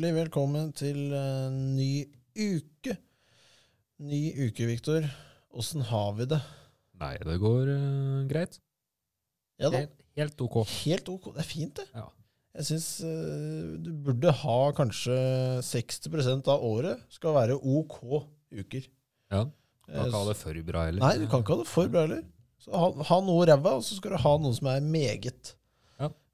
Hjertelig velkommen til en ny uke. Ny uke, Viktor. Åssen har vi det? Nei, det går uh, greit. Ja da. Helt, helt ok. Helt ok. Det er fint, det. Ja. Jeg syns du burde ha kanskje 60% av året skal være ok uker. Ja. Du kan Eh, ikke ha det for bra heller. Nei, du kan ikke ha det for bra heller. Så ha, ha noe ræva, og så skal du ha noe som er meget.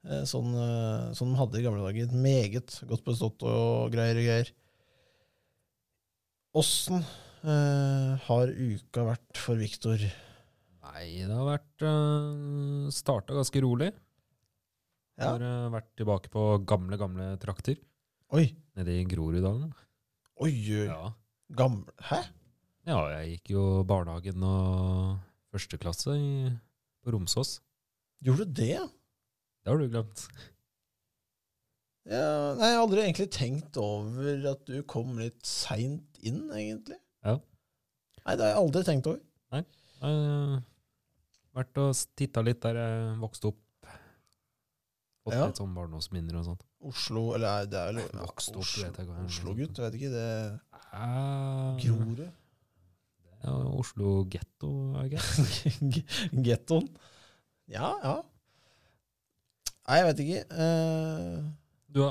Ja. Eh, Sånn, eh, sånn de hadde i gamle dager. Meget godt bestått og greier og greier. Åssen eh, har uka vært for Viktor? Nei, det har vært uh, starta ganske rolig. Ja. Har uh, vært tilbake på gamle, gamle trakter Oi, nede i Groruddalen. oi, oi. Ja. Gamle Hæ? ja, jeg gikk jo barnehagen og første klasse i, på Romsås. Gjorde du det? Det har du glemt. Ja, nei, jeg har aldri egentlig tenkt over at du kom litt seint inn, egentlig. Ja. Nei, det har jeg aldri tenkt over. Jeg har vært og titta litt der jeg vokste opp. Fått Ja. litt sånn barndomsminner og sånt. Oslo, eller nei, det er vel vokst opp, Oslo, vet jeg hva- Oslo-gutt, vet ikke. Det Uh, Grorud. Ja, Oslo getto, I guess. Gettoen. Ja, ja. Nei, jeg vet ikke. Uh, Du da?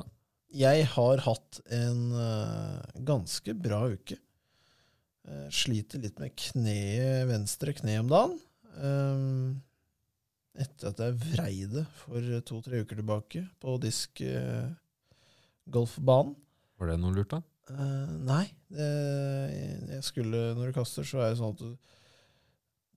jeg har hatt en uh, ganske bra uke. Uh, sliter litt med kneet, venstre kne om dagen. Etter at jeg vrei det for to-tre uker tilbake på disk eh, golfbanen. Var det noe lurt, da? Nei. Det, jeg skulle, når du kaster, så er det sånn at du,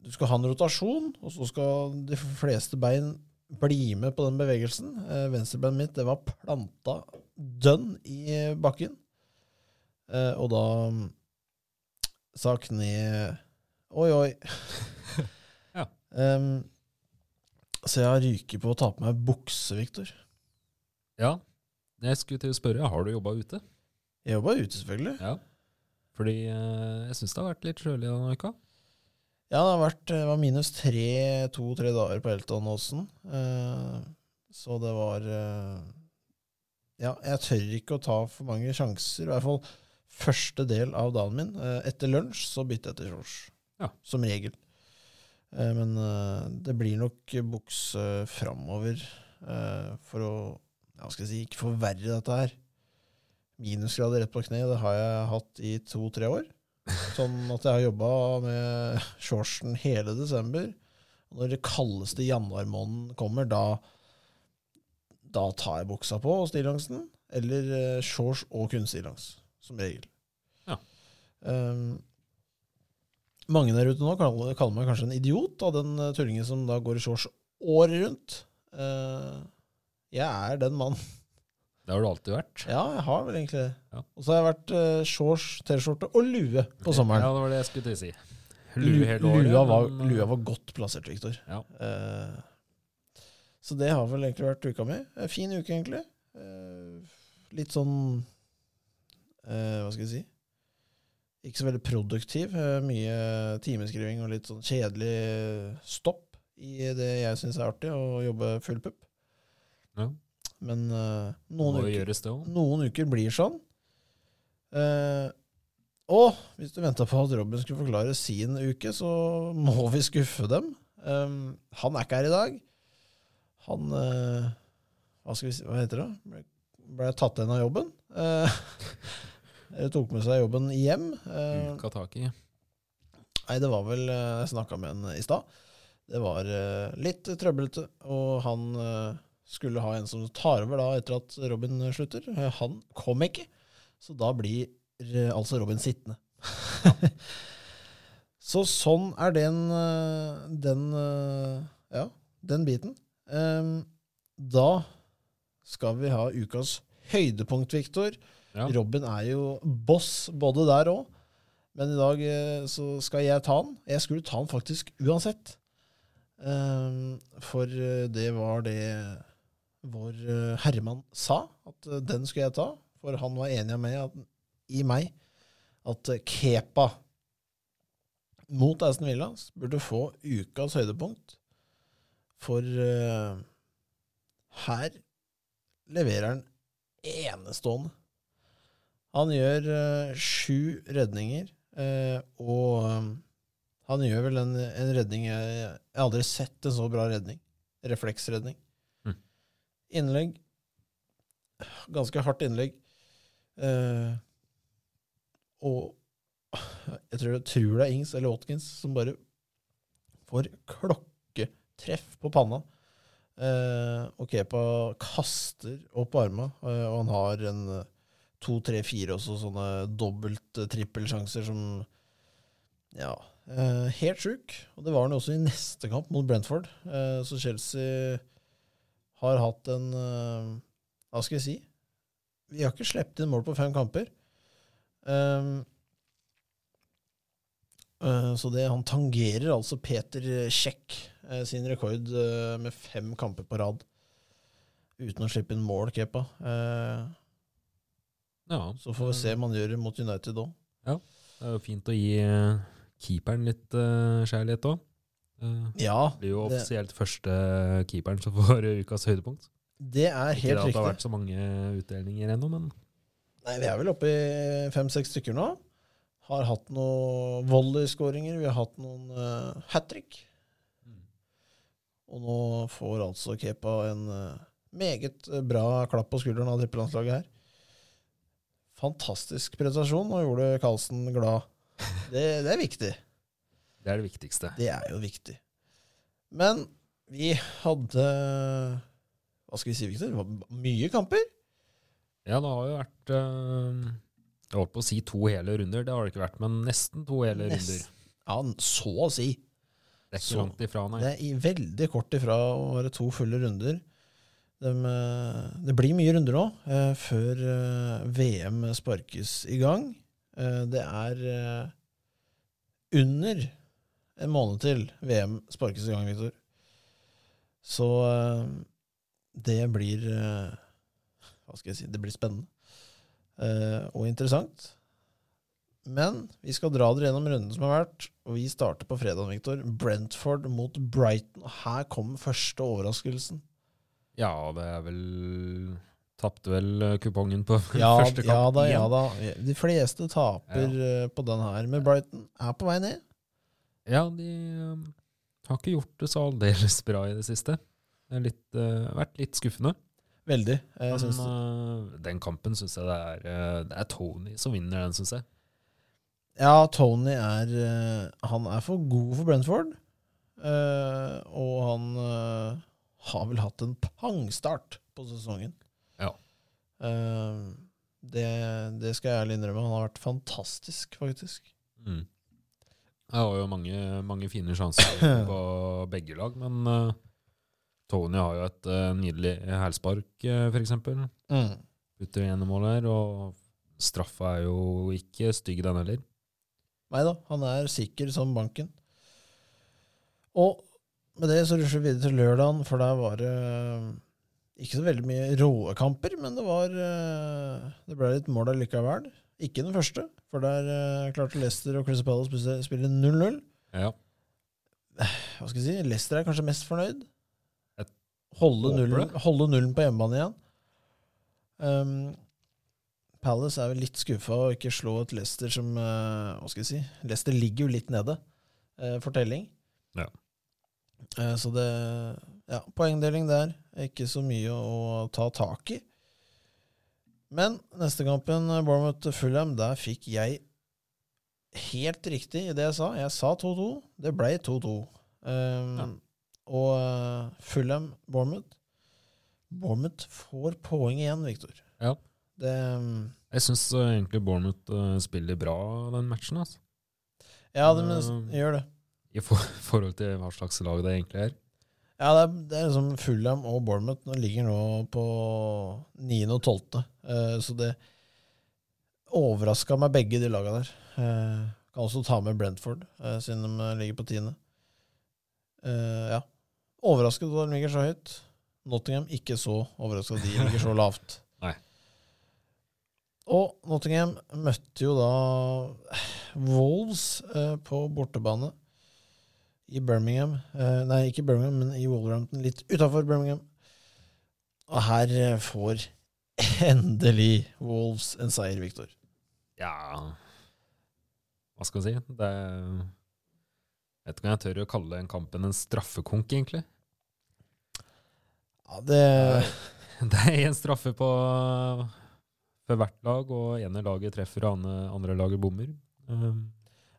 du skal ha en rotasjon, og så skal de fleste bein bli med på den bevegelsen. Uh, Venstrebeinet mitt det var planta dønn i bakken. Eh, og da mm, sa kneet Oi, oi. Ja. um, så jeg ryker på å ta på meg bukse, Viktor. Ja. Jeg skulle til å spørre, har du jobba ute? Jeg jobba ute, selvfølgelig. Ja. Fordi eh, jeg syns det har vært litt kjølig denne uka. Ja, det har vært, det var minus tre, to-tre dager på Eltonåsen. Eh, så det var eh, Ja, jeg tør ikke å ta for mange sjanser. I hvert fall første del av dagen min. Eh, etter lunsj så bytter jeg til shorts. Ja. Som regel. Men det blir nok bukse framover for å ja, skal jeg si, ikke forverre dette her. Minusgrader rett på kne, det har jeg hatt i to-tre år. Sånn at jeg har jobba med shortsen hele desember. Når det kaldeste januarmåneden kommer, da, da tar jeg buksa på og stillongsen. Eller eh, shorts og kunststilongs, som regel. Ja. Um, mange der ute nå kaller, kaller meg kanskje en idiot av den eh, tullingen som da går i shorts året rundt. Uh, jeg er den mannen. Det har du alltid vært. Ja, jeg har vel egentlig det. Ja. Og så har jeg vært uh, shorts, T-skjorte og lue på sommeren. Ja, det var det jeg skulle til å si. Lue hele året. lua, var, men, eh, lua var godt plassert, Viktor. Ja. Uh, så det har vel egentlig vært uka mi. Fin uke, egentlig. Uh, litt sånn Hva skal jeg si? Ikke så veldig produktiv. Mye timeskriving og litt sånn kjedelig stopp i det jeg syns er artig, å jobbe full pupp. Ja. Men uh, noen, uker, noen uker blir sånn. Uh, og hvis du venta på at Robin skulle forklare sin uke, så må vi skuffe dem. Um, han er ikke her i dag. Han uh, hva, si, hva heter det? Ble, ble tatt igjen av jobben. Tok med seg jobben hjem. Uh, Uka tak i. Nei, det var vel Jeg snakka med en i stad. Det var litt trøblete, og han skulle ha en som tar over da etter at Robin slutter. Eh, Han kom ikke, så da blir eh, altså Robin sittende. så sånn er den eh, den ja, den biten. Em, da skal vi ha ukas høydepunkt, Viktor. Ja. Robin er jo boss både der òg. Men i dag så skal jeg ta den. Jeg skulle ta den faktisk uansett. Ehm, for det var det vår Herman sa, at eh, den skulle jeg ta. For han var enig med i meg at eh, Kepa mot Aston Villa burde få ukas høydepunkt. For uh, her leverer han enestående. Han gjør uh, sju redninger, uh, og eh, han gjør vel en, en redning jeg, jeg aldri sett en så bra redning. Refleksredning. Innlegg. Ganske hardt innlegg. Eh, og jeg tror, jeg tror det er Ings eller Watkins som bare får klokketreff på panna. Eh, og Kepa kaster opp arma, eh, og han har en eh, to, tre, fire også sånne dobbelt-trippelsjanser som Ja, eh, helt sjuk. Og det var han også i neste kamp mot Brentford. Eh, så Chelsea har hatt en eh, Hva skal jeg si? Vi har ikke sluppet inn mål på fem kamper. Um, uh, så det, han tangerer altså Peter Kjekk uh, sin rekord uh, med fem kamper på rad. Uten å slippe inn mål, Kepa. Eh, Ja, så får vi se om han gjør det mot United òg. Det er jo fint å gi eh, keeperen litt kjærlighet òg. Ja, Det blir jo det- første keeperen som får ukas høydepunkt. det er helt riktig. Ikke at det har vært så mange utdelinger ennå, men Nei, Vi er vel oppe i fem-seks stykker nå. Har hatt noen volleyskåringer, vi har hatt noen uh, hat trick. Og nå får altså Kepa en uh, meget eh, bra klapp på skulderen av trippelandslaget her. Fantastisk prestasjon, og gjorde Karlsen glad. Det, det er viktig. Det er det viktigste. Det er jo viktig. Men vi hadde Hva skal vi si, Victor? Det var mye kamper. Ja, det har jo vært eh, Jeg holdt på å si to hele runder, det har det ikke vært, men nesten to hele Nest- runder. Ja, så å si. Det er ikke så- langt ifra, nei. Det er i veldig kort ifra å være to fulle runder. Dem, eh, det blir mye runder nå, eh, før VM sparkes i gang. Eh, Det er under en måned til VM sparkes i gang, Viktor. Så eh, det blir eh, Hva skal jeg si? Det blir spennende eh, og interessant. Men vi skal dra dere gjennom runden som har vært, og vi starter på fredag, Victor. Brentford mot Brighton. Her kommer første overraskelsen. Ja, det er vel Tapte vel kupongen på Ja, første kamp ja da, ja da. De fleste taper ja. på den her. Men Brighton er på vei ned. Ja, de um, har ikke gjort det så aldeles bra i det siste. Det har litt, eh, vært litt skuffende. Veldig. Men eh, den kampen syns jeg det er, uh, det er Tony som vinner den, syns jeg. Ja, Tony er Han er for god for Brentford. Og han har vel hatt en pangstart på sesongen. Ja. Det, det skal jeg ærlig innrømme. Han har vært fantastisk, faktisk. Mm. Jeg har jo mange, mange fine sjanser på begge lag, men uh, Tony har jo et uh, nydelig hælspark, uh, f.eks. Mm. Putter gjennom mål her, og straffa er jo ikke stygg, den heller. Nei da, han er sikker som banken. Og med det så rusler vi videre til lørdagen, for der var det eh, ikke så veldig mye råe kamper, men det var eh, Det ble litt mål allikevel. Ikke den første, for der eh, klarte Leicester og Chris Palace å spille- spille 0-0. Ja. Hva skal jeg si? Leicester er kanskje mest fornøyd. Holde nullen, holde nullen på hjemmebane igjen. Um, Palace er vel litt skuffa å ikke slå et Leicester som uh, Hva skal jeg si? Leicester ligger jo litt nede uh, for telling. Ja. Uh, så det Ja, poengdeling der. Ikke så mye å ta tak i. Men neste kampen, eh, Bournemouth-Fulham, der fikk jeg helt riktig i det jeg sa. Jeg sa 2-2. Det ble 2-2. Um, Ja. Og uh, Fulham-Bournemouth Bournemouth får poeng igjen, Viktor. Ja. Det um, Jeg syns egentlig Bournemouth uh, spiller bra den matchen, altså. Ja, det Um, gjør det. I for forhold til hva slags lag det egentlig er. Ja, det er, det er liksom Fulham og Bournemouth nå ligger nå på 9. og 12. Uh, så det overraska meg begge de laga der. Uh, kan også ta med Brentford, uh, siden de eh, ligger på 10. Eh, ja. Overrasket at de ligger så høyt. Nottingham ikke så overrasket at de ligger så lavt. Nei. Og Nottingham møtte jo da Wolves eh, på bortebane i Birmingham. uh, nei, ikke Birmingham, men i Wolverhampton, litt utafor Birmingham. Og her eh, får endelig Wolves en seier, Victor. Ja Hva skal jeg si? Det Jeg vet ikke om jeg tør å kalle den kampen en straffekonk, egentlig. Ja, det Det er én straffe på for hvert lag, og ene laget treffer, og andre, andre laget bommer. Um,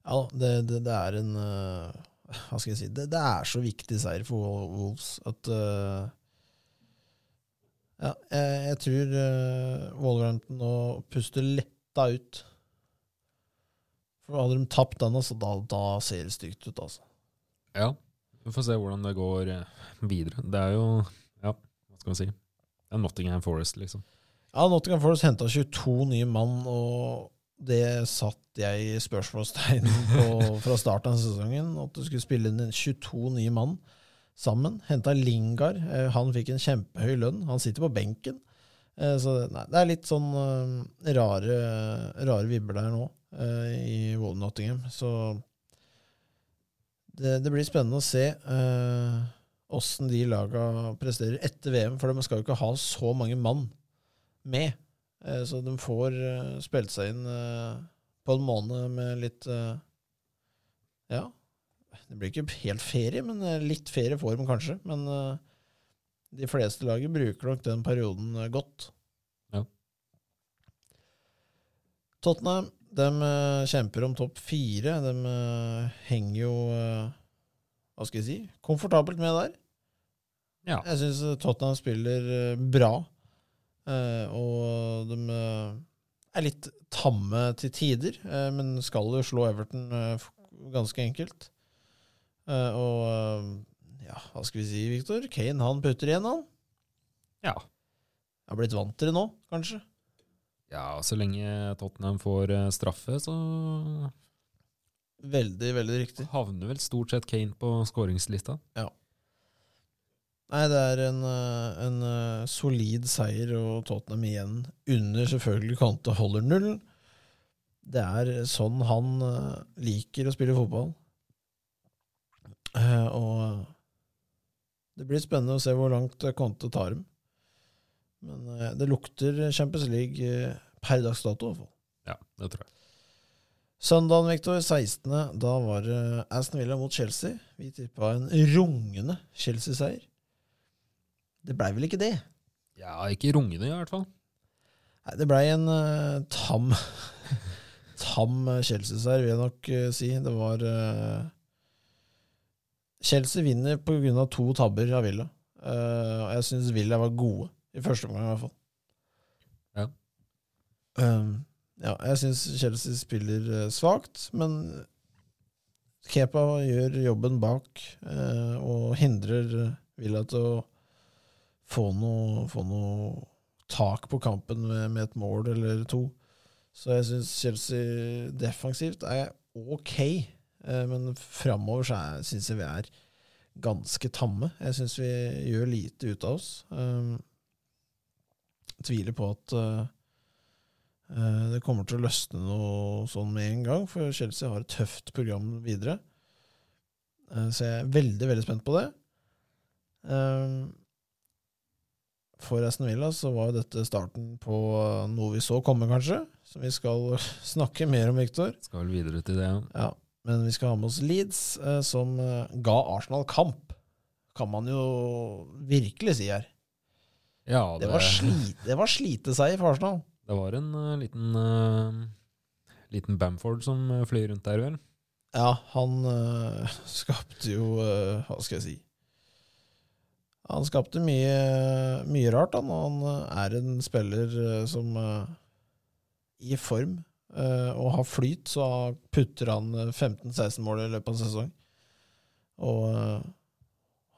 Ja, det, det, det er en eh, Hva skal jeg si Det, det er så viktig seier for Wolves at uh, Ja, jeg, jeg tror uh, Wolverhampton nå puster letta ut. For hadde de tapt den, altså, da, da ser det stygt ut, altså. ja, vi får se hvordan det går eh, videre. Det er jo Ja, hva skal man si? Er Nottingham Forest, liksom. Ja, Nottingham Forest henta 22 nye mann, og det satt jeg spørsmålstegn på fra starten av sesongen. At du skulle spille inn 22 nye mann sammen. Henta Lingard. eh, Han fikk en kjempehøy lønn. Han sitter på benken. Eh, Så nei, det er litt sånn eh, rare, rare vibber der nå i Wall Nottingham. Så det, det blir spennende å se åssen de laga presterer etter VM, for de skal jo ikke ha så mange mann med. Eh, Så de får eh, spilt seg inn eh, på en måned med litt Ja, det blir ikke helt ferie, men litt ferie får de kanskje. Men de fleste laget bruker nok den perioden godt. Ja. Tottenham de kjemper om topp fire. De henger jo Hva skal jeg si komfortabelt med der. Ja. Jeg syns Tottenham spiller bra, og de eh, er litt tamme til tider, eh, men skal jo slå Everton eh, ganske enkelt. Eh, Og eh, ja, hva skal vi si, Victor? Kane han putter igjen, han. Ja. Jeg har blitt vant til det nå, kanskje. ja, så lenge Tottenham får eh, straffe, så Veldig, veldig riktig. havner vel stort sett Kane på skåringslista. Nei, det er en, eh, en eh, solid seier, og Tottenham igjen under selvfølgelig Kante holder nullen. Det er sånn han eh, liker å spille fotball. Og det blir spennende å se hvor langt Kante tar dem. Men det lukter Champions League per dags dato, i hvert fall. Ja, det tror jeg. Søndagen, Victor, 16. Da var det Aston Villa mot Chelsea. Vi tippa en rungende Chelsea-seier. Det blei vel ikke det? Ja, ikke rungende i hvert fall. Nei, det blei en uh, tam Tam Chelsea-seier, vil jeg nok uh, si. Det var uh, Chelsea vinner av to tabber av Villa. Og jeg syns Villa var gode, i første omgang i hvert fall. Ja. Um, ja, jeg syns Chelsea spiller svakt, men Kepa gjør jobben bak og hindrer Villa til å få noe, få noe tak på kampen med, med et mål eller to. Så jeg syns Chelsea defensivt er ok, eh, men framover så syns jeg vi er ganske tamme. Jeg syns vi gjør lite ut av oss. Um, tviler på at eh, eh, det kommer til å løsne noe sånn med en gang, for Chelsea har et tøft program videre. Eh, så jeg er veldig, veldig spent på det. Um, for Aston Villa så var jo dette starten på noe vi så komme, kanskje. Som vi skal snakke mer om, Viktor. Skal vel videre til det. ja. Ja, men vi skal ha med oss Leeds, eh, som eh, ga Arsenal kamp. Kan man jo virkelig si her. Ja, Det var, slite det var sliteseier for Arsenal. det var en uh, liten, uh, liten Bamford som uh, fløy rundt der, vel. Ja, han eh, skapte jo eh, Hva skal jeg si Han skapte mye, mye rart, han. og Han eh, er en spiller eh, som eh, i form og har flyt, så putter han eh, 15-16 mål i løpet av en sesong. Og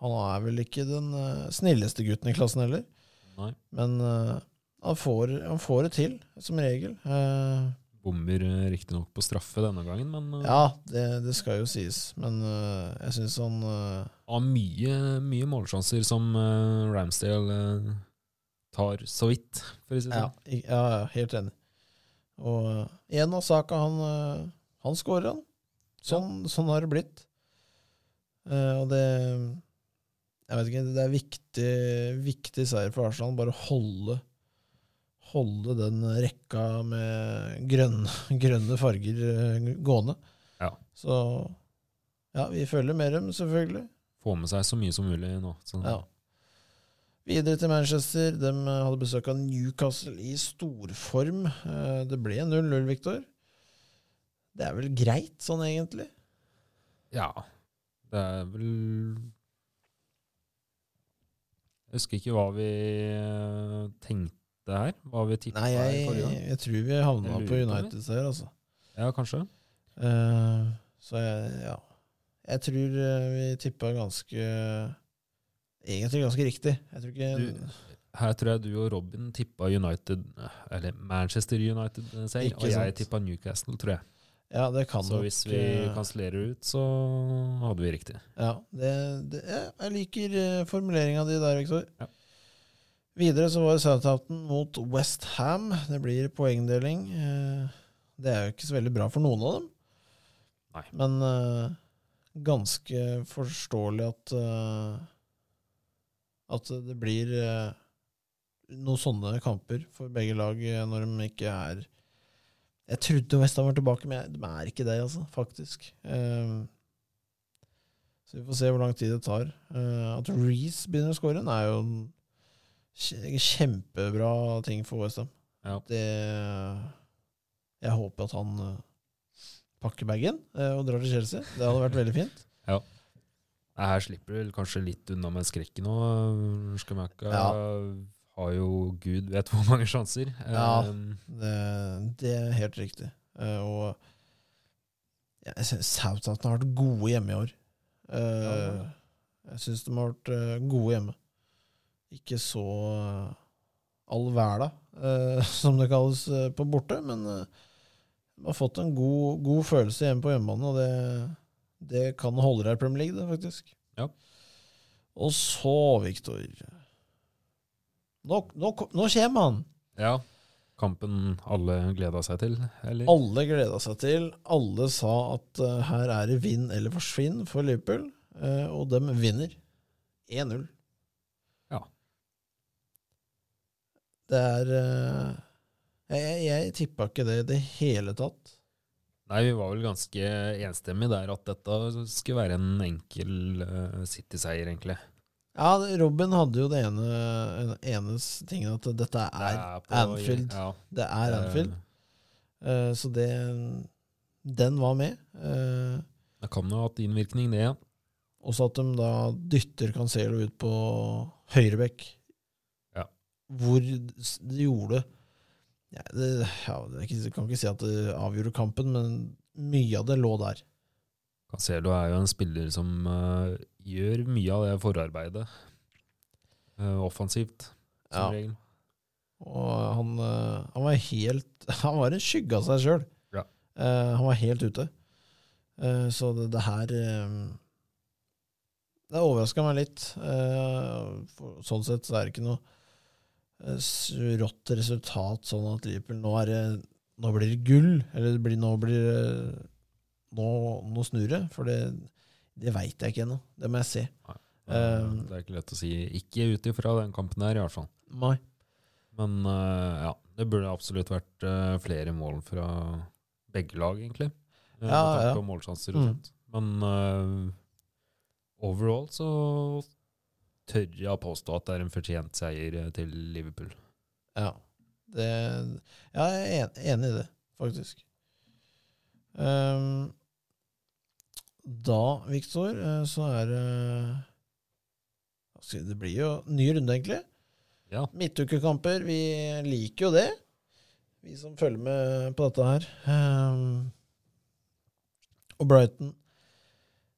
han er vel ikke den snilleste gutten i klassen heller, Nei. men han, får, han får det til, som regel. Eh, Bommer uh, riktignok på straffe denne gangen, men uh, Ja, det, det skal jo sies, men uh, jeg syns han uh, har mye, mye målsjanser som uh, Ramsdale uh, tar så vidt, for å si det ja, sånn. ja, ja, helt enig. Og igjen av Saka, han, han skårer, han. Sånn, sånn har det blitt. Eh, og det Jeg vet ikke, det er viktig, viktig seier for Arsenal. Bare holde holde den rekka med grønne, grønne farger eh, gående. Ja. Så ja, vi følger med dem, selvfølgelig. Få med seg så mye som mulig nå. Så. Ja. Videre til Manchester. De hadde besøk av Newcastle i storform. Eh, Det ble 0-0, Viktor. Det er vel greit, sånn egentlig? Ja, det er vel Jeg husker ikke hva vi eh, tenkte her. Hva vi tippa Nei, jeg, forrige gang. jeg tror vi havna på. United her, altså. Ja, kanskje. Uh, så jeg, ja. Jeg tror eh, vi tippa ganske Egentlig ganske riktig. Jeg tror ikke Du- Her tror jeg du og Robin tippa United Eller Manchester United selv, Ikke og jeg sant. tippa Newcastle, tror jeg. Ja, det kan Så nok hvis vi eh, kansellerer ut, så hadde vi riktig. Ja, det, det, jeg liker formuleringa di der, Viktor. Ja. Videre så var det Southampton mot West Ham. Det blir poengdeling. Eh, det er jo ikke så veldig bra for noen av dem. Nei. Men uh, ganske forståelig at uh, at det blir uh, noen sånne kamper for begge lag når de ikke er Jeg trodde Westham var tilbake, men de er ikke det, altså, faktisk. Så vi får se hvor lang tid det tar. At Reece begynner å skåre, er jo en kjempebra ting for Westham. Ja. Det Jeg håper at han eh, pakker bagen eh, og drar til Chelsea. Det hadde vært veldig fint. Ja. Her slipper du kanskje litt unna med skrekken òg. Skamaka Ja. har jo gud vet hvor mange sjanser. Ja. Eh, Det, det er helt riktig. Eh, og ja, jeg synes Southampton har vært gode hjemme i år. Jeg syns de har vært gode hjemme. Ikke så uh, all verda, eh, som det kalles eh, på borte, men eh, de har fått en god, god følelse hjemme på hjemmebane, og det, det kan holde deg i Premier League, det, faktisk. Ja. Og så, Viktor Nå, nå, nå kommer han! ja. Kampen alle gleda seg til, eller? Alle gleda seg til. Alle sa at uh, her er det vinn eller forsvinn for Liverpool, uh, og de vinner 1-0. Ja. Det er eh, Jeg, jeg, tippa ikke det i det hele tatt. Nei, vi var vel ganske enstemmige der at dette skulle være en enkel uh, City-seier, egentlig. Ja, Robin hadde jo det ene en- enes tingen at dette er Det er Anfield. Ja, Det er Anfield. Uh, så det Den var med. Uh, det kan jo ha hatt innvirkning, det. ja. Også at de da dytter Cancelo ut på høyrebekk. Hvor de gjorde ja, det, ja, det Jeg kan ikke si at det avgjorde kampen, men mye av det lå der. Cancelo er jo en spiller som uh, gjør mye av det forarbeidet. Uh, offensivt, som Ja. regel. Og han, uh, han var helt Han var en skygge av seg sjøl. Ja. han var helt ute. Så det, det her Det overraska meg litt. For, sånn sett så er det ikke noe rått resultat, sånn at Liverpool nå er det Nå blir det gull, eller det blir, nå blir det Nå, nå snur det. For det, det veit jeg ikke ennå. Det må jeg se. Eh, Um, det er ikke lett å si. Ikke ut ifra den kampen her, i hvert fall. Nei. Men eh, ja, det burde absolutt vært eh, flere mål fra begge lag, egentlig. Eh, Ja, ja. på målsjanser og Mm. Men eh, overall så tør jeg å påstå at det er en fortjent seier eh, til Liverpool. Ja. Det, ja, jeg er enig i det, faktisk. Um, da, Viktor, eh, så er det Det blir jo ny runde, egentlig. Ja. Midtukekamper. Vi liker jo det, vi som følger med på dette her. Um, og Brighton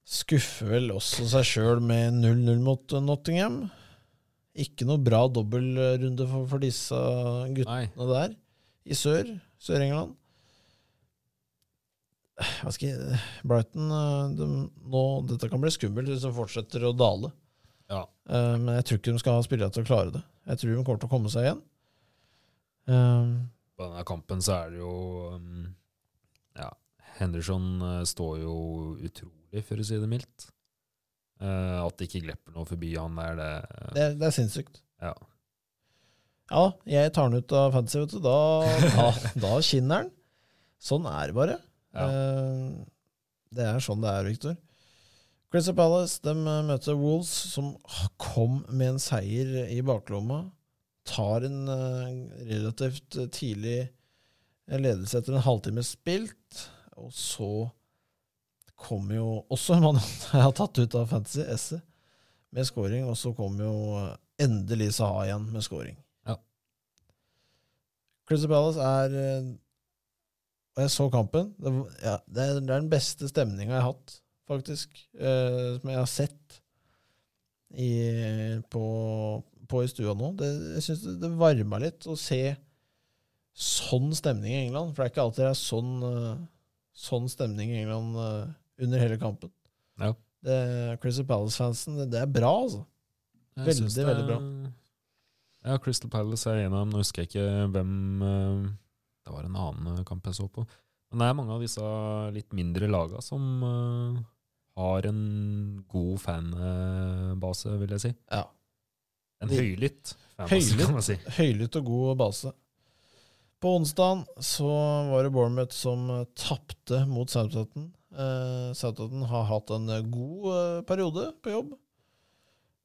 skuffer vel også seg sjøl med 0-0 mot Nottingham. Ikke noe bra dobbeltrunde for, for disse guttene Nei, der i sør. Sør-England. Hva skal jeg Brighton eh, de, nå, Dette kan bli skummelt hvis de fortsetter å dale. ja. Uh, men jeg tror ikke de skal ha spillere til å klare det. Jeg tror de kommer til å komme seg igjen. Uh, På denne kampen så er det jo um, Ja, Henderson står jo utrolig, for å si det mildt. Eh, at det ikke glipper noe forbi han der, det, det, er- det er sinnssykt. Ja. Ja, jeg tar den ut av fantasy, vet du. Da, da, da skinner den. Sånn er det bare. Ja. Eh, det er sånn det er, Victor. Crystal Palace de møter Wolves, som kom med en seier i baklomma. Tar en eh, relativt tidlig ledelse etter en halvtime spilt. Og så kommer jo også en mann jeg har tatt ut av Fantasy, Esse, med scoring. Og så kom jo endelig Saha igjen med scoring. Ja. Crystal Palace er eh, Og jeg så kampen. Det, ja, det, er, det er den beste stemninga jeg har hatt, faktisk. Eh, som jeg har sett i, på, på i stua nå. Det, jeg syns det, det varma litt å se sånn stemning i England. For det er ikke alltid det er sånn, eh, sånn stemning i England eh, under hele kampen. Ja. Det, Crystal Palace-fansen, det, det er bra, altså. Jeg Veldig, det- veldig bra. Ja, Crystal Palace er en av dem. Nå husker jeg ikke hvem eh, Det var en annen eh, kamp jeg så på. Men det er mange av disse litt mindre laga som eh, har en god fanbase, vil jeg si. Ja. En De- høylytt fanbase, kan man si. Høylytt og god base. På onsdag så var det Bournemouth som tapte mot Southampton. Eh, Southampton har hatt en eh, god uh, periode på jobb.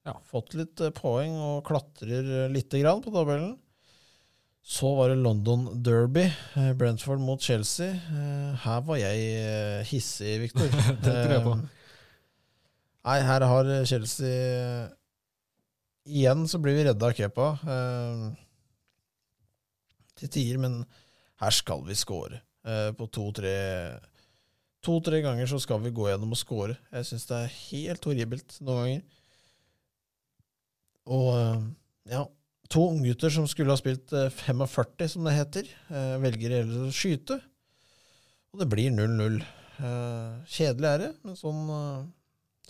Ja. Fått litt uh, poeng og klatrer lite grann på tabellen. Så var det London Derby, Brentford mot Chelsea. Her var jeg hissig, Victor. Det tror jeg på. Nei, her har Chelsea Igjen så blir vi redda av Kepa. Til tider, men her skal vi score. På to-tre To-tre ganger så skal vi gå gjennom og score. Jeg syns det er helt horribelt noen ganger. Og eh, ja, to unggutter som skulle ha spilt eh, 45, som det heter, eh, velger heller å skyte. Og det blir 0-0. Eh, kjedelig er det, men sånn, eh,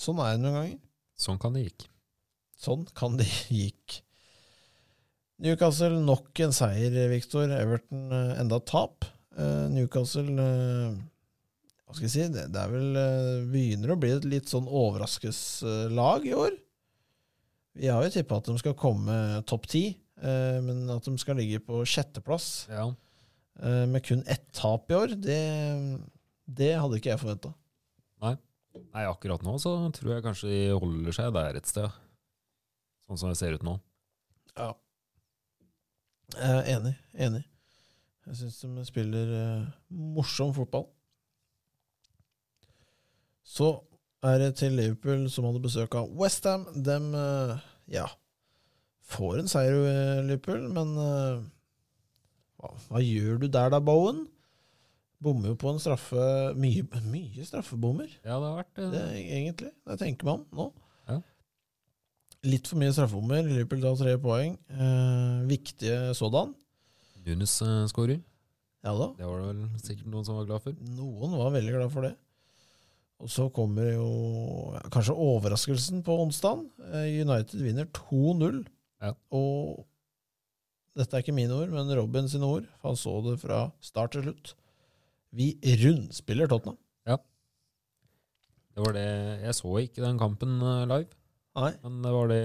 sånn er det noen ganger. Sånn kan det gikk. Sånn kan det gikk. Newcastle nok en seier, Victor. Everton eh, enda tap. Eh, Newcastle eh, Hva skal jeg si? Det, det er vel eh, begynner å bli et litt sånn overraskelseslag i år. Vi har jo tippa at de skal komme topp ti, eh, men at de skal ligge på sjetteplass Ja. eh, med kun ett tap i år, det, det hadde ikke jeg forventa. Nei, akkurat nå så tror jeg kanskje de holder seg der et sted. Sånn som det ser ut nå. Ja. Er enig. Enig. Jeg syns de spiller eh, morsom fotball. Så er det til Liverpool, som hadde besøk av Westham. De eh, ja, får en seier, i Liverpool, men eh, hva, hva gjør du der da, Bowen? Bommer jo på en straffe Mye, mye straffebommer. Ja, det har vært Det, det. egentlig, det tenker man nå. Ja. Litt for mye straffebommer. Liverpool tar tre poeng. Eh, viktige sådan. Nunes eh, skårer. Ja da. Det var det vel sikkert noen som var glad for. Noen var veldig glad for det. Og så kommer jo kanskje overraskelsen på onsdag. United vinner 2-0. Ja. Og dette er ikke mine ord, men Robin sine ord. Han så det fra start til slutt. Vi rundspiller Tottenham. Det var det Jeg så ikke den kampen eh, live, Nei. men det var det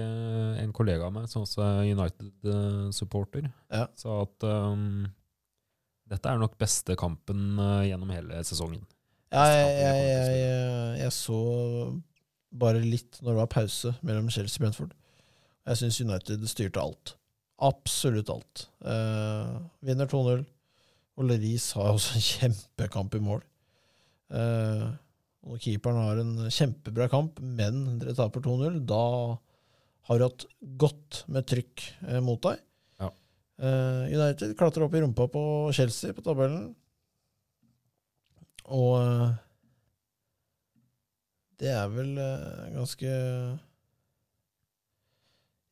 en kollega av meg, som også er United-supporter, Ja. sa at um, dette er nok beste kampen eh, gjennom hele sesongen. Jeg, jeg, jeg, jeg så bare litt når det var pause mellom Chelsea og Brentford. Jeg syns United styrte alt. Absolutt alt. Uh, vinner 2-0. Og Leris har også en kjempekamp i mål. Uh, og keeperen har en kjempebra kamp, men dere taper 2-0. Da har du hatt godt med trykk eh, mot deg. Ja. Uh, United klatrer opp i rumpa på Chelsea på tabellen. Og eh, det er vel eh, ganske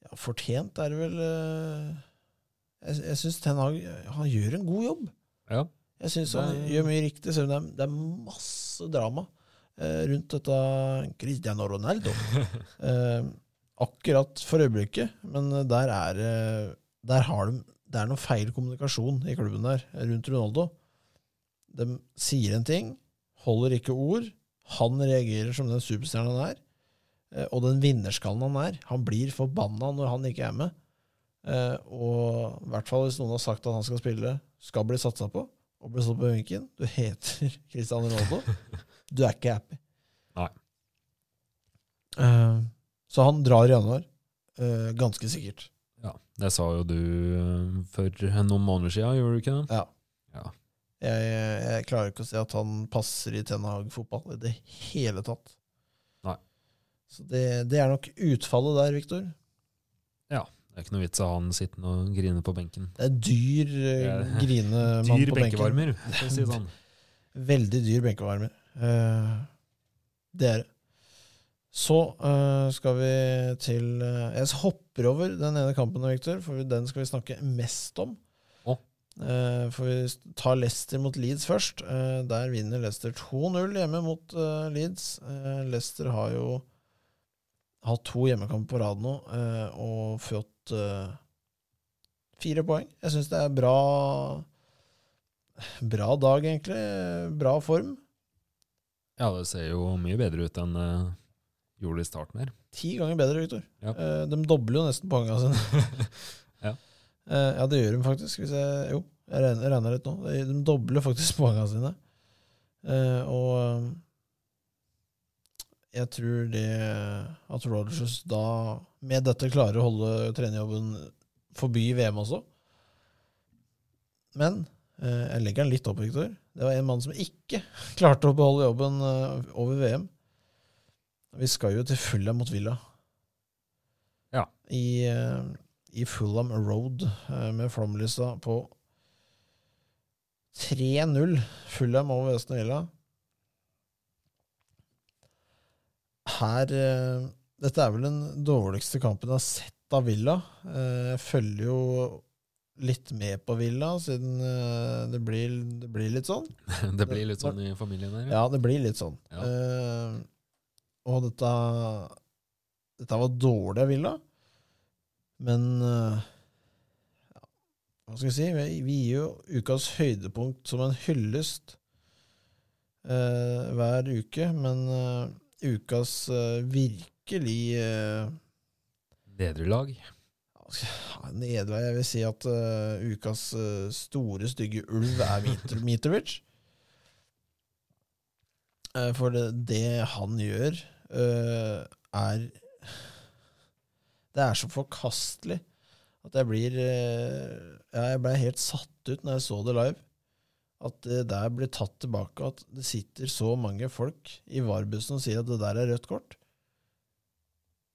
ja, Fortjent er det vel eh, Jeg, jeg syns Ten Hag han gjør en god jobb. Ja. Jeg syns han Nei. gjør mye riktig, selv om det er, masse drama eh, rundt dette Cristiano Ronaldo. eh, akkurat for øyeblikket, men der er Der har de Det er noe feil kommunikasjon i klubben der rundt Ronaldo. De sier en ting, holder ikke ord. Han reagerer som den superstjernen han er, eh, og den vinnerskallen han er. Han blir forbanna når han ikke er med. Eh, og i hvert fall hvis noen har sagt at han skal spille, skal bli satsa på, og bli stått på benken Du heter Cristiano Ronaldo. Du er ikke happy. Nei. Eh, så han drar i januar. Ganske sikkert. Ja, Det sa jo du for noen måneder siden, gjorde du ikke det? Ja. Ja. Jeg, jeg klarer ikke å se at han passer i Ten Hag-fotball i det hele tatt. Nei. Så det, det er nok utfallet der, Viktor. Det er ikke noe vits av han sittende og grine på benken. Det er dyr uh, Ja. grinemann på benken. Dyr benkevarmer, for å si det sånn. Veldig dyr benkevarmer. Uh, det er det. Så uh, skal vi til eh, Jeg hopper over den ene kampen, Victor, for den skal vi snakke mest om. Eh, for vi tar Leicester mot Leeds først. Eh, der vinner Leicester 2-0 hjemme mot eh, Leeds. Leicester har jo hatt to hjemmekamper på rad nå og fått fire poeng. Jeg syns det er bra Bra dag, egentlig. Bra form. Ja, det ser jo mye bedre ut enn det gjorde i starten her. Ti ganger bedre, Victor. Ja. De dobler jo nesten poengene sine. Ja. Eh, ja, det gjør de faktisk. Hvis jeg, jo, jeg regner, jeg regner litt nå. De, de dobler faktisk poengene sine. Eh, og eh, jeg tror det at Rodgers da med dette klarer å holde trenerjobben forbi VM også. Men jeg legger den litt opp, Viktor. Det var en mann som ikke klarte å beholde jobben over VM. Vi skal jo til fulle mot Villa. Ja. I, i Fulham Road eh, med flomlysa på 3-0. Fulham over Weston Villa. Her eh, Dette er vel den dårligste kampen jeg har sett av Villa. Eh, Jeg følger jo litt med på Villa, siden det blir, det blir litt sånn. Det blir litt sånn i familien her. Ja, det blir litt sånn. Ja. Og dette Dette var dårlig av Villa, men eh, ja, Hva skal jeg si? Vi, gir jo ukas høydepunkt som en hyllest eh, hver uke, men uh, ukas uh, virkelig uh, Nederlag. Nederlag Jeg vil si at uh, ukas store, stygge ulv er Mitro- Mitrovic. For det, det han gjør, er Det er så forkastelig at jeg blir eh, ja, Jeg ble helt satt ut når jeg så det live. At det der blir tatt tilbake, at det sitter så mange folk i VAR-bussen og sier at det der er rødt kort.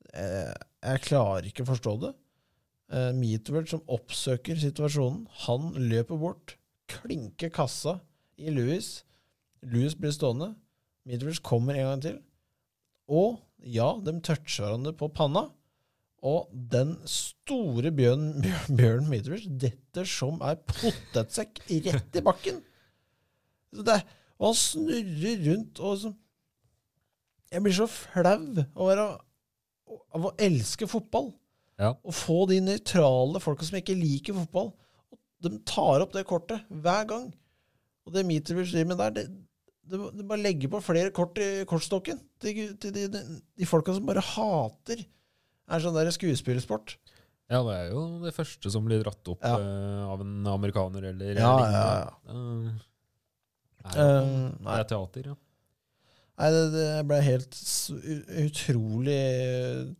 Jeg, jeg klarer ikke å forstå det. Uh, Mitrovic som oppsøker situasjonen, han løper bort, klinker kassa i Louis. Louis blir stående. Mitrovic kommer en gang til. Og ja, de toucher hverandre på panna. Og den store Bjørn, Bjørn Midrich detter som er potetsekk rett i bakken. Så det, og han snurrer rundt og sånn Jeg blir så flau av å å elske fotball. Ja. Å få de nøytrale folka som ikke liker fotball. De tar opp det kortet hver gang. Og det Mitrovic driver med der, det, det, det bare legger på flere kort i kortstokken til, til de, de, de folka som bare hater er sånn der skuespillersport. Ja, det er jo det første som blir dratt opp Ja. uh, av en amerikaner eller Ja, ja, ja. Uh, Eh, det nei. er teater, ja. Nei, det, det ble helt utrolig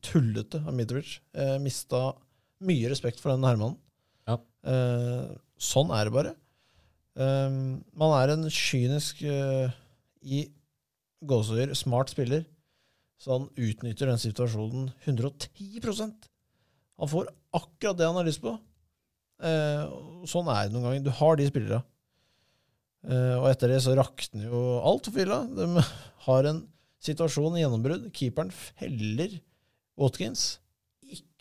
tullete av Mitrovic. Eh, mista mye respekt for den herremannen. Ja. Eh, sånn er det bare. Eh, man er en kynisk eh, i gåseøyer smart spiller, så han utnytter den situasjonen 110% Han får akkurat det han har lyst på. Eh, sånn er det noen ganger. Du har de spillerne. Eh, og etter det så rakner jo alt for Villa. De har en situasjon i gjennombrudd. Keeperen feller Watkins.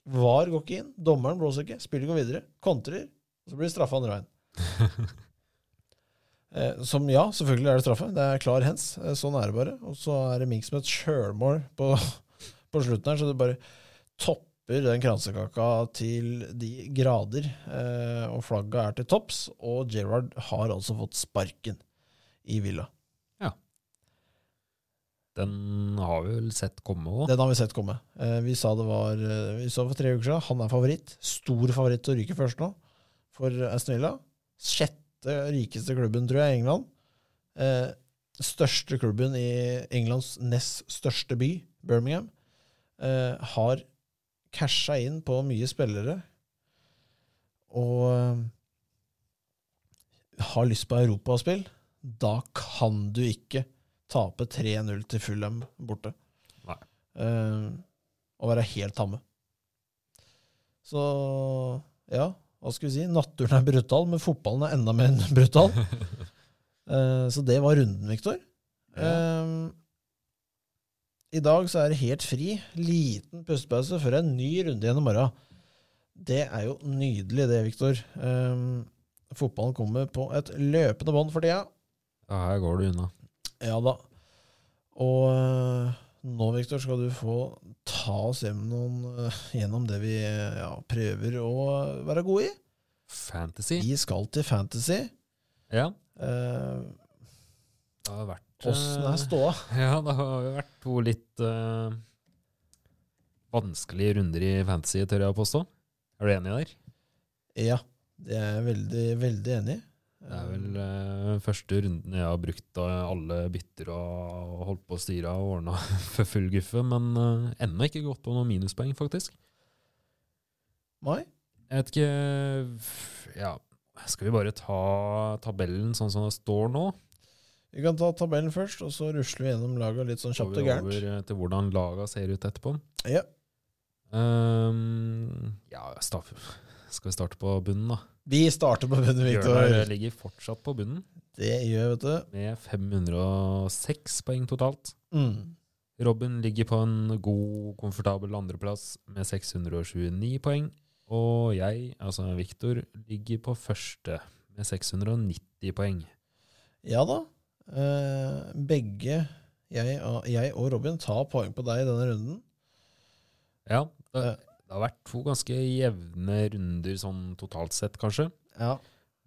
VAR går ikke inn. Dommeren blåser ikke. Spillet går videre. Kontrer. Og så blir det straffe andre veien. Eh, som ja, selvfølgelig er det straffe. Det er klar hens. Eh, sånn er det bare. Og så er det Mink som et sjølmål på, på slutten her, så det bare topper den kransekaka til de grader. Eh, og flagget er til topps, og Gerrard har altså fått sparken i Villa. Ja. Den har vi vel sett komme òg. Den har vi sett komme. Eh, vi sa det var eh, Vi sa for tre uker siden han er favoritt. Stor favoritt til å ryke først nå for Aston Villa. Sjette rikeste klubben, tror jeg, i England. Eh, største klubben i Englands nest største by, Birmingham, eh, har casha inn på mye spillere og eh, har lyst på europaspill. Da kan du ikke tape 3-0 til Fulham borte. Nei. Eh, og være helt tamme. Så ja, hva skal vi si? Naturen er brutal, men fotballen er enda mer brutal. uh, så det var runden, Viktor. Ja. Eh, I dag så er det helt fri. Liten pustepause før en ny runde igjen i morgen. Det er jo nydelig, det, Viktor. Eh, fotballen kommer på et løpende bånd for tida. Ja, her går du unna. Ja da. Og nå, Viktor, skal du få ta oss gjennom, øh, gjennom det vi ja, prøver å være gode i. Fantasy. Vi skal til Fantasy. Ja. Eh, Det har vært Åssen er eh, ståa? Ja, det har vært to litt uh, vanskelige runder i fantasy, tør jeg å påstå. Er du enig der? Ja, det er jeg veldig, veldig enig i. Det er vel eh, første runden jeg har brukt av alle bytter og holdt på å styre og ordna for full guffe, men eh, ennå ikke gått på noen minuspoeng, faktisk. Nei? Jeg vet ikke Ja, skal vi bare ta tabellen sånn som det står nå? Vi kan ta tabellen først, og så rusler vi gjennom laga litt sånn Så kjapt og gærent. over eh, til hvordan laga ser ut etterpå. Ja. Um, ja, sta- skal vi starte på bunnen, da? Vi starter på bunnen, Viktor. Bjørnar ligger fortsatt på bunnen, Det gjør vet du. med 506 poeng totalt. Mm. Robin ligger på en god, komfortabel andreplass med 629 poeng. Og jeg, altså Viktor, ligger på første med 690 poeng. Ja da. Eh, begge, jeg, og- jeg og Robin, tar poeng på deg i denne runden. Ja, det, Eh. Det har vært to ganske jevne runder sånn totalt sett, kanskje. Ja.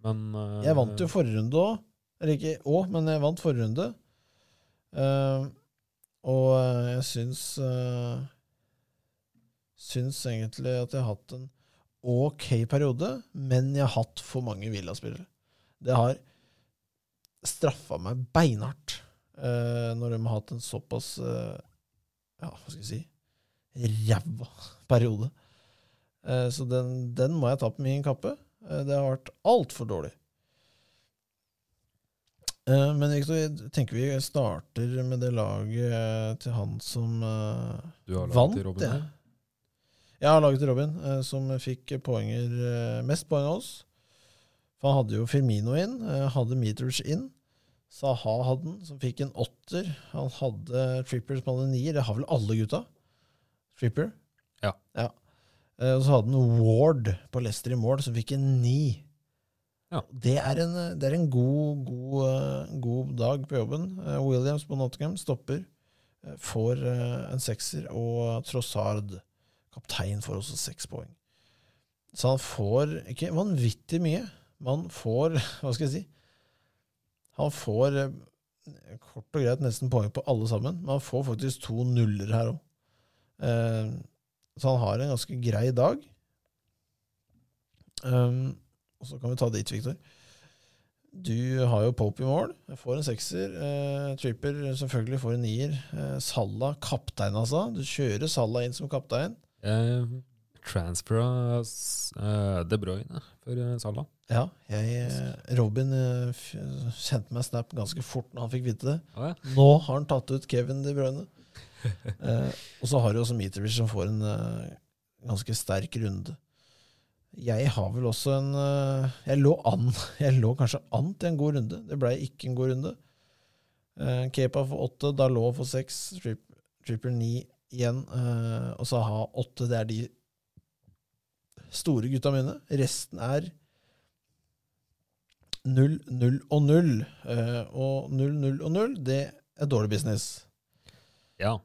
Men uh, Jeg vant jo forrige runde òg. Eller ikke òg, men jeg vant forrige runde. Uh, og eh, jeg syns uh, Syns egentlig at jeg har hatt en ok periode, men jeg har hatt for mange Villa-spillere. Det har straffa meg beinhardt uh, når de har hatt en såpass Ja, hva skal jeg si ræva periode. Eh, så den, den må jeg ta på min kappe. Eh, det har vært altfor dårlig. Eh, men Victor, jeg tenker vi starter med det laget til han som Du har laget vant. til Robin her? Jeg har laget til Robin, som fikk poenger, mest poeng av oss. For han hadde jo Firmino inn, hadde Meters inn. Saha hadde den, som fikk en åtter. Han hadde Tripper som hadde nier. Det har vel alle gutta? Tripper? Ja. ja. Og så hadde han Ward på Leicester i mål, som fikk en ni. Ja. Det er en, det er en god, god, eh, god dag på jobben. Eh, Williams på Nottingham stopper. eh, Får eh, en sekser, og Trossard, kaptein, får også seks poeng. Så han får ikke vanvittig mye. Man får Hva skal jeg si? Han får eh, kort og greit nesten poeng på alle sammen, men han får faktisk to nuller her òg. Så han har en ganske grei dag. Um, og så kan vi ta dit, Victor. Du har jo Pope i mål. Får en sekser. Eh, Tripper selvfølgelig får en nier. Eh, Salah kaptein, altså. Du kjører Salah inn som kaptein. Jeg transfera uh, De Bruyne for uh, Salah. Ja, jeg, eh, Robin eh, sendte meg snap ganske fort når han fikk vite det. Ja. Nå har han tatt ut Kevin De Bruyne. eh, og så har du også Mitrovic som får en eh, ganske sterk runde. Jeg har vel også en eh, Jeg lå an Jeg lå kanskje an til en god runde. Det ble ikke en god runde. Uh, Kepa for åtte, Dalot for seks, Trip, Tripper ni igjen, Uh, og Saha åtte. Det er de store gutta mine. Resten er null, null og null. Uh, og null, null og null, det er dårlig business. Ja.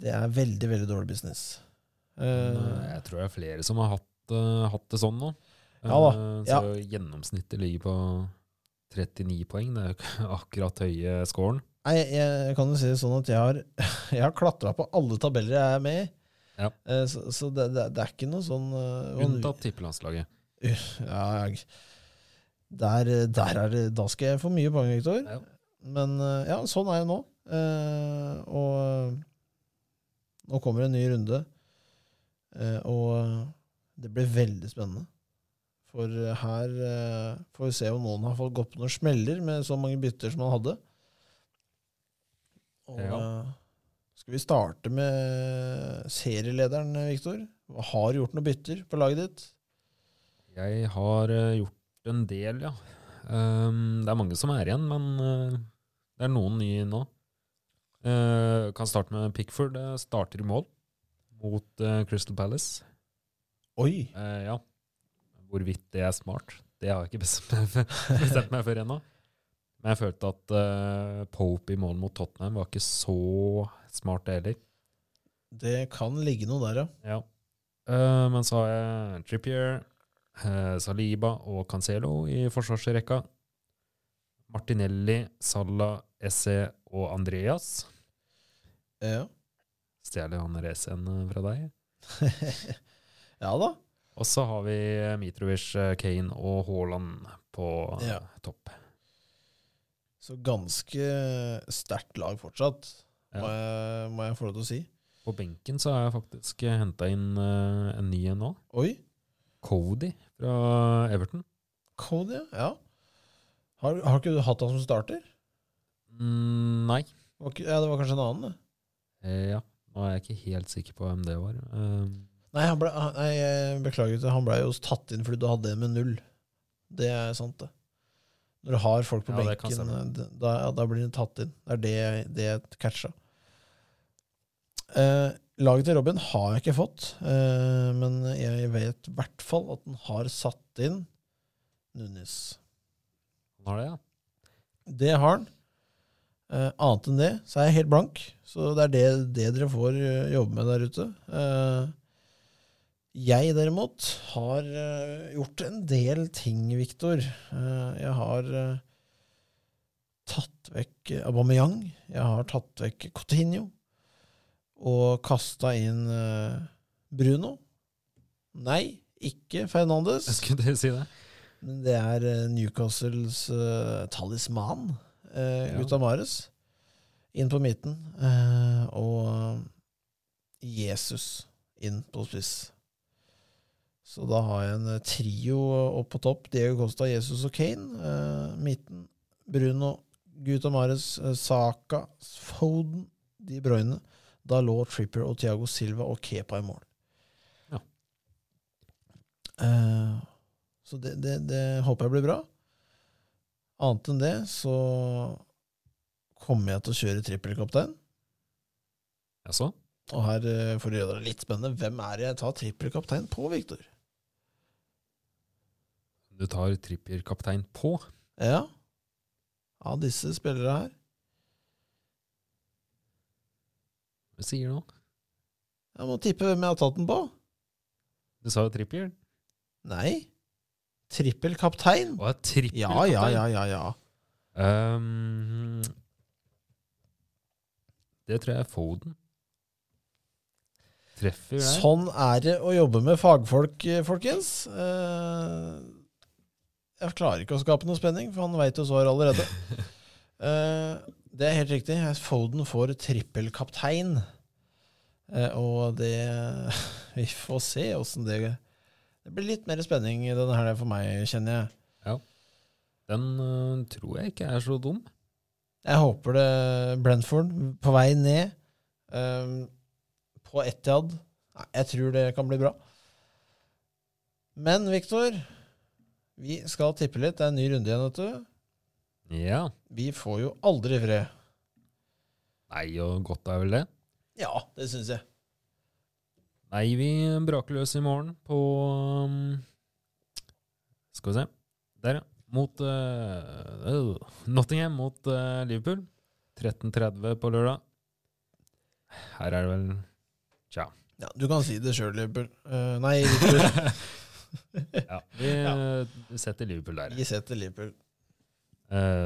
Det er veldig, veldig dårlig business. Uh, jeg tror det er flere som har hatt, uh, hatt det sånn nå. Ja da, Uh, ja. Så gjennomsnittet ligger på 39 poeng. Det er jo ikke akkurat høye scoren. Nei, jeg kan jo si det sånn at jeg har, jeg har klatra på alle tabeller jeg er med i. Ja. Så, så det, det, det er ikke noe sånn Unntatt tippelandslaget. Ja, jeg, der, der er det Da skal jeg få mye poeng, Viktor. Ja. Men ja, sånn er det nå. Og nå kommer en ny runde. Eh, og det blir veldig spennende. For eh, her eh, får vi se om noen har fått gått på noen smeller med så mange bytter som han hadde. Og Ja. skal vi starte med serielederen, Viktor? Har gjort noen bytter på laget ditt? Jeg har gjort en del, ja. Um, det er mange som er igjen, men det er noen nye nå. Uh, kan starte med Pickford. Uh, starter i mål mot uh, Crystal Palace. Oi! Ja. Hvorvidt det er smart, det har jeg ikke bestemt meg for, ennå. Men jeg følte at Pope i mål mot Tottenham var ikke så smart, det heller. Det kan ligge noe der, ja. Ja. Men så har jeg Trippier, Saliba og Cancelo i forsvarsrekka. Martinelli, Salah, Esse og Andreas. Ja, Stjeler han racen fra deg? ja da. Og så har vi Mitrovic, eh, Kane og Haaland på eh, Ja. topp. Så ganske sterkt lag fortsatt, Ja. må, jeg, må jeg få lov til å si. På benken så har jeg faktisk henta inn eh, en ny en nå. Oi, Cody fra Everton. Cody, ja. Har, har ikke du hatt han som starter? Mm, nei. Var ja, det var kanskje en annen, det. Eh, ja. Nå er jeg ikke helt sikker på hvem det var. Um. Nei, han ble, nei, beklager, han ble jo tatt inn fordi du hadde en med null. Det er sant, det. Når du har folk på Ja, benken, eh, det- da, da blir de tatt inn. Det er det, det jeg catcha. Eh, laget til Robin har jeg ikke fått, eh, men jeg vet i hvert fall at han har satt inn Nunes. Han har det, ja. Det har han. Uh, annet enn det så er jeg helt blank. Så det er det, det dere får eh, jobbe med der ute. Uh, jeg derimot har uh, gjort en del ting, Viktor. Jeg har tatt vekk Aubameyang. Jeg har tatt vekk Coutinho. Og kasta inn Bruno. Nei, ikke Fernandes. Jeg skulle si det. Det er eh, Newcastles uh, talisman, uh, Ja. Gutta Mares, inn på midten. Uh, og Jesus inn på spiss. Så da har jeg en trio opp på topp. Diego Costa, Jesus og Kane. Midten Bruno, Gutta Mares, Saka, Foden, De Bruyne. Da lå Tripper og Thiago Silva og Kepa i mål. Ja. Så det, det, det håper jeg blir bra. Annet enn det så kommer jeg til å kjøre trippelkaptein. Jaså? Og her, eh, for å gjøre det litt spennende, hvem er det jeg tar trippelkaptein på, Viktor? Du tar trippelkaptein på? Ja, av disse spillere her. Hva sier du nå? Jeg må tippe hvem jeg har tatt den på. Du sa jo Trippier. Nei. Trippelkaptein. Å, Trippier-kaptein? Ja, ja, ja, ja, ja. Um, det tror jeg er Foden. Treffer der. Sånn er det å jobbe med fagfolk, eh, folkens. Uh, Jeg klarer ikke å skape noe spenning, for han veit jo svar allerede. uh, Det er helt riktig. Foden får trippelkaptein. Uh, Og det Vi får se åssen det Det blir litt mer spenning i denne her for meg, kjenner jeg. Ja. Den øh, tror jeg ikke er så dum. Jeg håper det Brentford på vei ned eh, på Etiad. Jeg tror det kan bli bra. Men Viktor, vi skal tippe litt. Det er en ny runde igjen, vet du. Ja. Vi får jo aldri fred. Nei, og godt er vel det. Ja, det syns jeg. Nei, vi braker løs i morgen på um, Skal vi se. Der, ja. Mot øh, Nottingham mot uh, Liverpool. 13.30 på lørdag. Her er det vel Tja. Ja, Du kan si det sjøl, Liverpool. Uh, nei, Liverpool. Ja, vi ja. setter Liverpool der. Vi setter Liverpool.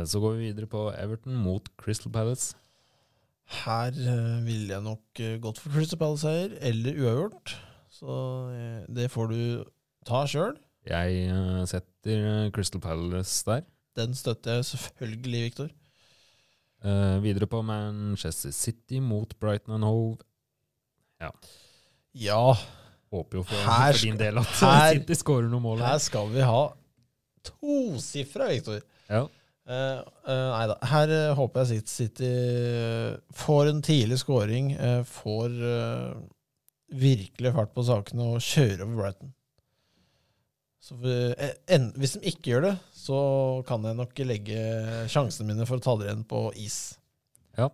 Så går vi videre på Everton mot Crystal Palace. Her eh, ville jeg nok eh, gått for Crystal Palace-seier eller uavgjort. Så eh, det får du ta sjøl. Jeg setter Crystal Palace der. Den støtter jeg selvfølgelig, Viktor. Uh, videre på Manchester City mot Brighton and Hove. Ja, Håper jo for, Her for din del at her- City skårer noen mål. her skal vi ha tosifra, Viktor. Ja. Uh, nei da. Her eh, håper jeg City, får en tidlig scoring, får virkelig fart på sakene og kjører over Brighton. Så en, hvis de ikke gjør det, så kan jeg nok legge sjansene mine for å ta det igjen på is. Ja,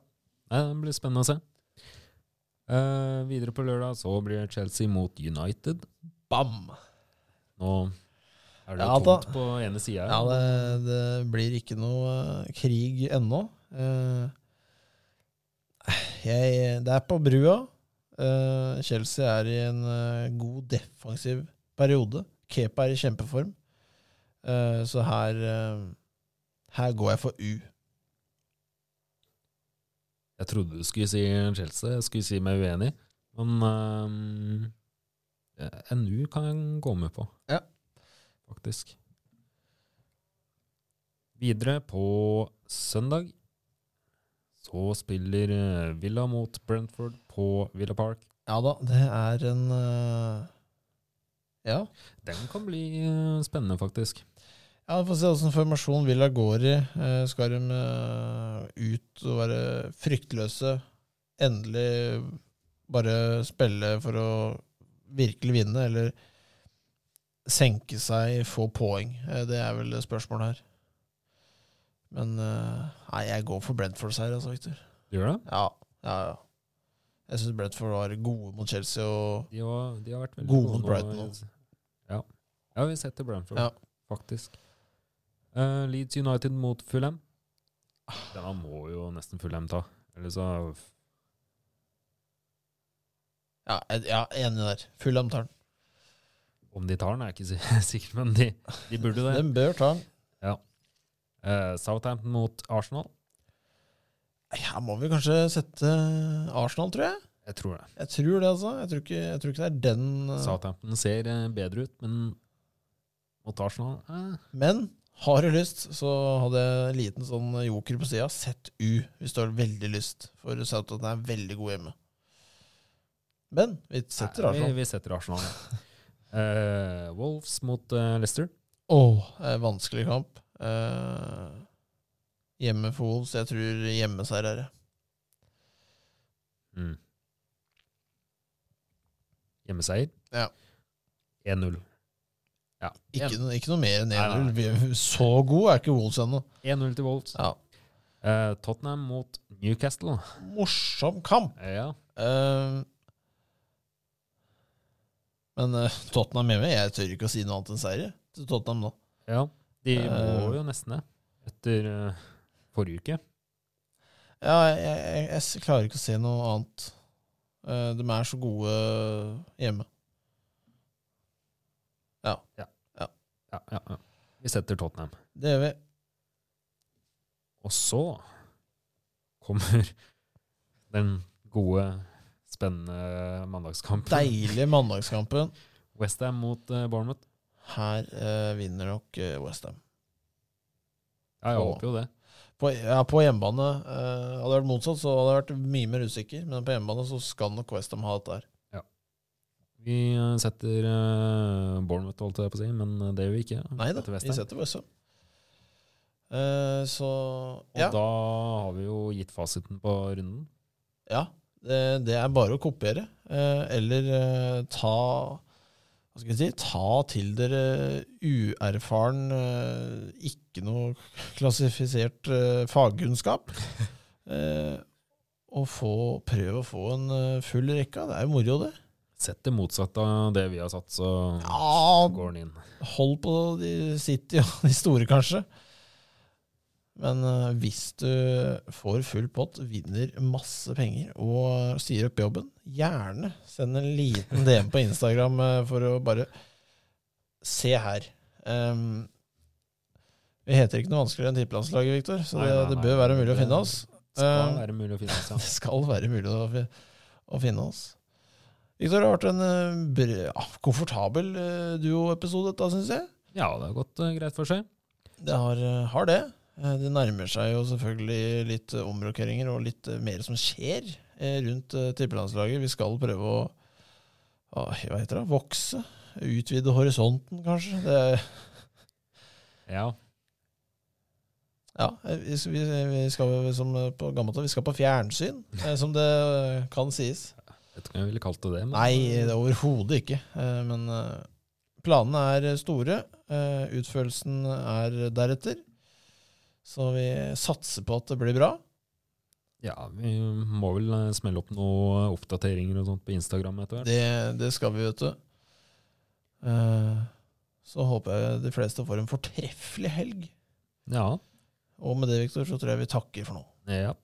det blir spennende å se. Videre på lørdag så blir Chelsea mot United. Bam! Nå er det Ja, jo da- tomt på ene sida Ja, det, det blir ikke noe eh, krig ennå. Eh, jeg, det er på brua. Eh, Chelsea er i en god defensiv periode. Kepa er i kjempeform. Så her Her går jeg for U. Jeg trodde du skulle si Chelsea, jeg skulle si meg uenig. Men uh, NU kan jeg gå med på. Ja. Faktisk. Videre på søndag så spiller eh, Villa mot Brentford på Villa Park. Ja da, det er en uh, Ja. Den kan bli uh, spennende, faktisk. Ja, Vi får se åssen formasjon Villa går i. Uh, skal de ut og være fryktløse? Endelig bare spille for å virkelig vinne, eller senke seg, få poeng? Eh, det er vel spørsmålet her. Men eh, nei, jeg går for Brentford-seier, altså, Victor. Gjør det? Ja, ja, ja. Jeg syns Brentford var gode mot Chelsea, og De var, de har vært veldig gode mot. Brighton Og, Ja. ja, vi setter Brentford, Ja. faktisk. Uh, Leeds United mot Fulham. Denne må jo nesten Fulham ta. Eller så ja, jeg, ja enig der. Fulham tar den. Om de tar den, er jeg ikke sikker, men de, de burde det. Den bør ta den. Eh, Southampton mot Arsenal. Her må vi kanskje sette Arsenal, tror jeg. Jeg tror det. Jeg tror det, altså. Jeg tror ikke, jeg tror ikke det er den uh, Southampton ser eh, bedre ut, men mot Arsenal eh. Men har du lyst, så hadde jeg en liten sånn joker på sida. Sett U hvis du har veldig lyst. For Southampton er veldig god hjemme. Men vi setter Nei, Vi, Arsenal. vi setter Arsenal. Eh, Wolves mot uh, Leicester. Er vanskelig kamp. Uh, hjemme for Wolves. Jeg tror hjemmeseier er det. Mm. Hjemmeseier. Ja. 1-0. Ja. Ikke, ikke noe mer enn Nei, nei, 1-0. Vi- Så god er ikke Wolves ennå. 1-0 til Wolves. Ja. Uh, Tottenham mot Newcastle. Morsom kamp. Ja. Eh, men uh, Tottenham hjemme, jeg tør ikke å si noe annet enn seier til Tottenham nå. ja. De må Eh. jo nesten det, etter uh, forrige uke. Ja, jeg, jeg, jeg klarer ikke å se noe annet. Uh, de er så gode hjemme. Ja, ja, ja. Vi setter Tottenham. Det gjør vi. Og så kommer den gode, spennende mandagskampen. Deilig mandagskampen. Westham mot uh, Bournemouth. Her uh, vinner nok uh, Westham. Ja, jeg håper jo det. På, ja, på hjemmebane uh, Hadde det vært motsatt, så hadde jeg vært mye mer usikker. Men på hjemmebane så skal nok Westham ha dette her. Ja. Vi eh, setter eh, Bournemouth, holdt jeg på å si, men eh, det gjør vi ikke. Nei da, vi setter Westham. Eh, så Og ja. da har vi jo gitt fasiten på runden. Ja, det, det er bare å kopiere. Eh, eller eh, ta Hva skal jeg si? Ta til dere uerfaren, eh, ikke noe klassifisert fagkunnskap. Og få, prøve å få en full rekke. Det er jo moro, det. Sett det motsatte av det vi har satt, så Ja, går den inn. hold på de City og de store, kanskje. Men eh, hvis du får full pott, vinner masse penger og sier opp jobben, gjerne send en liten DM på Instagram eh, for å bare se her. Um, Vi heter ikke noe vanskeligere enn tippelandslaget, Viktor, så Nei, det, nei, det bør være mulig å finne oss. Det skal Eh, være mulig å finne oss, ja. Det skal være mulig å, fi- å finne oss. Viktor, det har vært en eh, ja, komfortabel duo-episode, dette, syns jeg. Ja, det har gått greit for seg. Det har, har det. Eh, Det nærmer seg jo selvfølgelig litt eh, omrokeringer og litt eh, mer som skjer rundt tippelandslaget. Vi skal prøve å hva heter det, vokse. Utvide horisonten, kanskje. Det, Ja. ja, vi, skal, vi skal som på gammelt vi skal på fjernsyn, som det kan sies. Vet ikke om jeg ville kalt det det. Men, Nei, det er overhodet ikke. Men planene er store. Utførelsen er deretter. Så vi satser på at det blir bra. Ja, vi må vel eh, smelle opp noen oppdateringer og sånt på Instagram etter hvert. Det, det skal vi, vet du. Uh, Så håper jeg de fleste får en fortreffelig helg. Ja. Og med det, Viktor, så tror jeg vi takker for nå. ja.